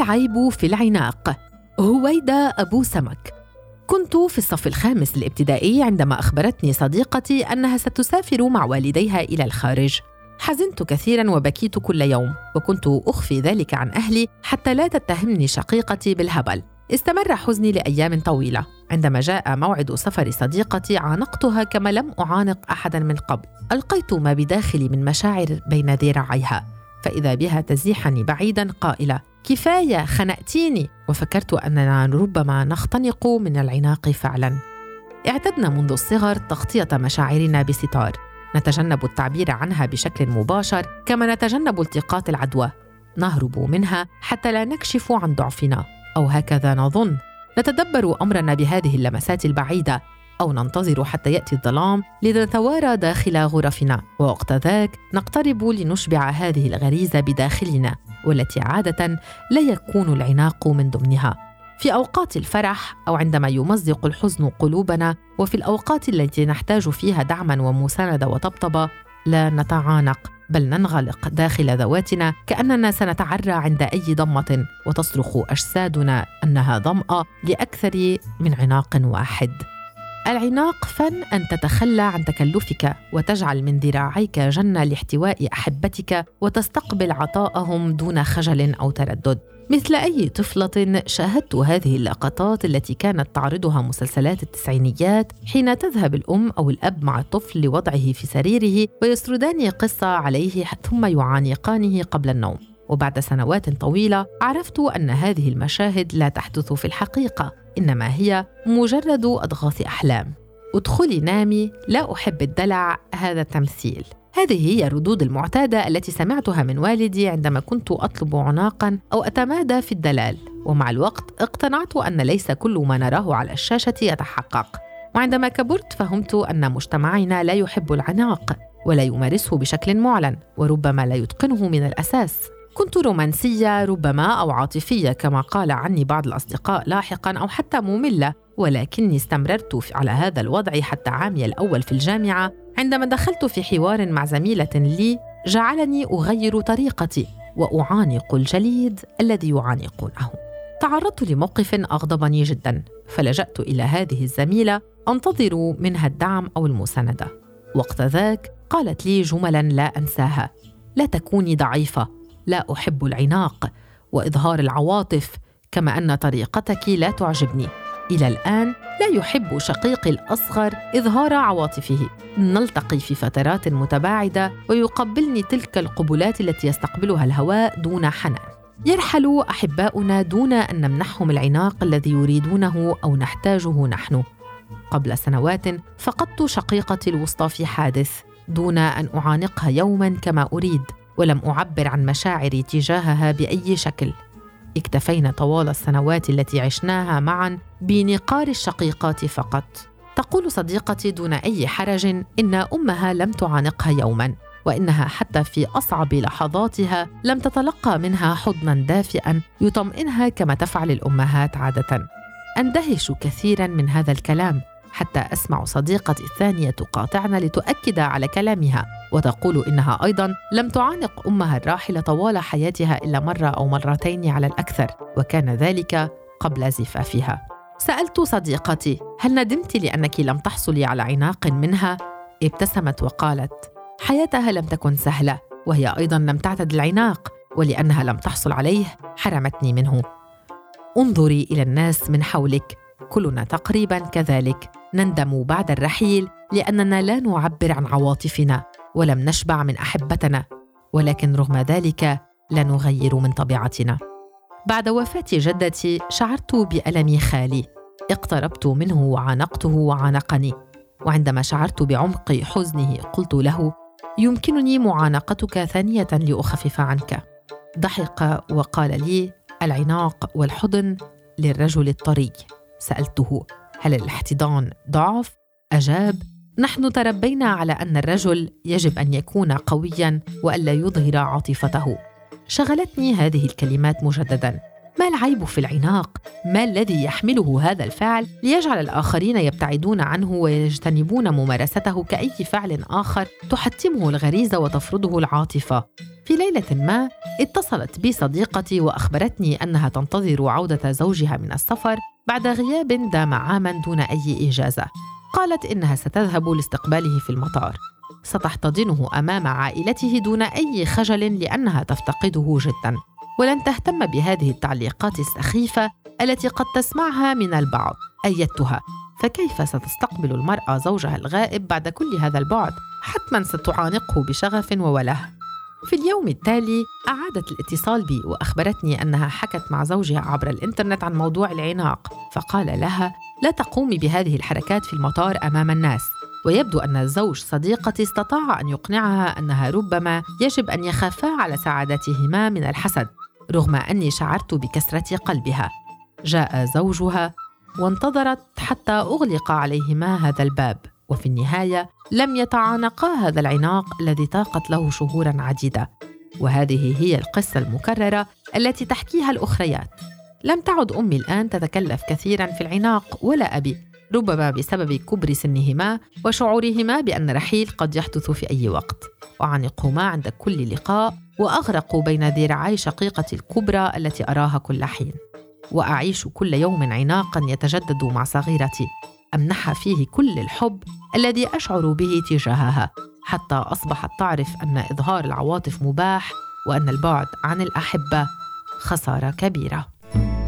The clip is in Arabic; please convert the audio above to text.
العيب في العناق؟ هويدا أبو سمك. كنت في الصف الخامس الابتدائي عندما أخبرتني صديقتي أنها ستسافر مع والديها إلى الخارج. حزنت كثيرا وبكيت كل يوم وكنت أخفي ذلك عن أهلي حتى لا تتهمني شقيقتي بالهبل. استمر حزني لأيام طويلة. عندما جاء موعد سفر صديقتي عانقتها كما لم أعانق أحدا من قبل. ألقيت ما بداخلي من مشاعر بين ذراعيها فإذا بها تزيحني بعيدا قائلة كفاية خنقتيني. وفكرت أننا ربما نختنق من العناق فعلا. اعتدنا منذ الصغر تغطية مشاعرنا بستار. نتجنب التعبير عنها بشكل مباشر كما نتجنب التقاط العدوى. نهرب منها حتى لا نكشف عن ضعفنا. أو هكذا نظن. نتدبر أمرنا بهذه اللمسات البعيدة. أو ننتظر حتى يأتي الظلام لنتوارى داخل غرفنا. ووقت ذاك نقترب لنشبع هذه الغريزة بداخلنا والتي عادة لا يكون العناق من ضمنها. في أوقات الفرح أو عندما يمزق الحزن قلوبنا وفي الأوقات التي نحتاج فيها دعما ومساندة وطبطبة لا نتعانق بل ننغلق داخل ذواتنا كأننا سنتعرى عند أي ضمة وتصرخ أجسادنا أنها ظماه لأكثر من عناق واحد. العناق فن أن تتخلى عن تكلفك وتجعل من ذراعيك جنة لاحتواء أحبتك وتستقبل عطاءهم دون خجل أو تردد. مثل أي طفلة شاهدت هذه اللقطات التي كانت تعرضها مسلسلات التسعينيات حين تذهب الأم أو الأب مع الطفل لوضعه في سريره ويسردان قصة عليه ثم يعانقانه قبل النوم. وبعد سنوات طويلة عرفت أن هذه المشاهد لا تحدث في الحقيقة. إنما هي مجرد أضغاث أحلام. ادخلي نامي لا أحب الدلع هذا تمثيل. هذه هي الردود المعتادة التي سمعتها من والدي عندما كنت أطلب عناقا أو أتمادى في الدلال. ومع الوقت اقتنعت أن ليس كل ما نراه على الشاشة يتحقق. وعندما كبرت فهمت أن مجتمعنا لا يحب العناق ولا يمارسه بشكل معلن وربما لا يتقنه من الأساس. كنت رومانسية ربما أو عاطفية كما قال عني بعض الأصدقاء لاحقا أو حتى مملة ولكني استمررت على هذا الوضع حتى عامي الأول في الجامعة عندما دخلت في حوار مع زميلة لي جعلني أغير طريقتي وأعانق الجليد الذي يعانقونه. تعرضت لموقف أغضبني جدا فلجأت إلى هذه الزميلة أنتظر منها الدعم أو المساندة. وقت ذاك قالت لي جملا لا أنساها لا تكوني ضعيفة لا أحب العناق وإظهار العواطف كما أن طريقتك لا تعجبني. إلى الآن لا يحب شقيقي الأصغر إظهار عواطفه. نلتقي في فترات متباعدة ويقبلني تلك القبلات التي يستقبلها الهواء دون حنان. يرحل أحباؤنا دون أن نمنحهم العناق الذي يريدونه أو نحتاجه نحن. قبل سنوات فقدت شقيقتي الوسطى في حادث دون أن أعانقها يوما كما أريد. ولم أعبر عن مشاعري تجاهها بأي شكل. اكتفينا طوال السنوات التي عشناها معا بنقار الشقيقات فقط. تقول صديقتي دون أي حرج إن أمها لم تعانقها يوما وإنها حتى في أصعب لحظاتها لم تتلقى منها حضنا دافئا يطمئنها كما تفعل الأمهات عادة. أندهش كثيرا من هذا الكلام حتى أسمع صديقتي الثانية تقاطعنا لتؤكد على كلامها. وتقول إنها أيضا لم تعانق أمها الراحلة طوال حياتها إلا مرة أو مرتين على الأكثر وكان ذلك قبل زفافها. سألت صديقتي هل ندمت لأنك لم تحصلي على عناق منها؟ ابتسمت وقالت حياتها لم تكن سهلة وهي أيضا لم تعتد العناق ولأنها لم تحصل عليه حرمتني منه. انظري إلى الناس من حولك كلنا تقريبا كذلك نندم بعد الرحيل لأننا لا نعبر عن عواطفنا. ولم نشبع من أحبتنا ولكن رغم ذلك لا نغير من طبيعتنا. بعد وفاة جدتي شعرت بألم خالي. اقتربت منه وعانقته وعانقني. وعندما شعرت بعمق حزنه قلت له يمكنني معانقتك ثانية لأخفف عنك. ضحك وقال لي العناق والحضن للرجل الطري. سألته هل الاحتضان ضعف؟ أجاب نحن تربينا على أن الرجل يجب أن يكون قويا والا يظهر عاطفته. شغلتني هذه الكلمات مجددا. ما العيب في العناق؟ ما الذي يحمله هذا الفعل ليجعل الآخرين يبتعدون عنه ويجتنبون ممارسته كأي فعل آخر تحتمه الغريزه وتفرضه العاطفة؟ في ليلة ما اتصلت بي صديقتي وأخبرتني أنها تنتظر عودة زوجها من السفر بعد غياب دام عاما دون أي إجازة. قالت إنها ستذهب لاستقباله في المطار. ستحتضنه أمام عائلته دون أي خجل لأنها تفتقده جدا. ولن تهتم بهذه التعليقات السخيفة التي قد تسمعها من البعض. أيدتها. فكيف ستستقبل المرأة زوجها الغائب بعد كل هذا البعد؟ حتما ستعانقه بشغف ووله. في اليوم التالي أعادت الاتصال بي وأخبرتني أنها حكت مع زوجها عبر الإنترنت عن موضوع العناق. فقال لها لا تقومي بهذه الحركات في المطار أمام الناس. ويبدو أن الزوج صديقتي استطاع أن يقنعها أنها ربما يجب أن يخافا على سعادتهما من الحسد رغم أني شعرت بكسرة قلبها. جاء زوجها وانتظرت حتى أغلق عليهما هذا الباب وفي النهاية لم يتعانقا هذا العناق الذي طاقت له شهورا عديدة. وهذه هي القصة المكررة التي تحكيها الأخريات. لم تعد أمي الآن تتكلف كثيرا في العناق ولا أبي ربما بسبب كبر سنهما وشعورهما بأن رحيل قد يحدث في أي وقت. وعانقهما عند كل لقاء وأغرقوا بين ذراعي شقيقتي الكبرى التي أراها كل حين. وأعيش كل يوم عناقا يتجدد مع صغيرتي. أمنحها فيه كل الحب الذي أشعر به تجاهها حتى أصبحت تعرف أن إظهار العواطف مباح وأن البعد عن الأحبة خسارة كبيرة. Bye.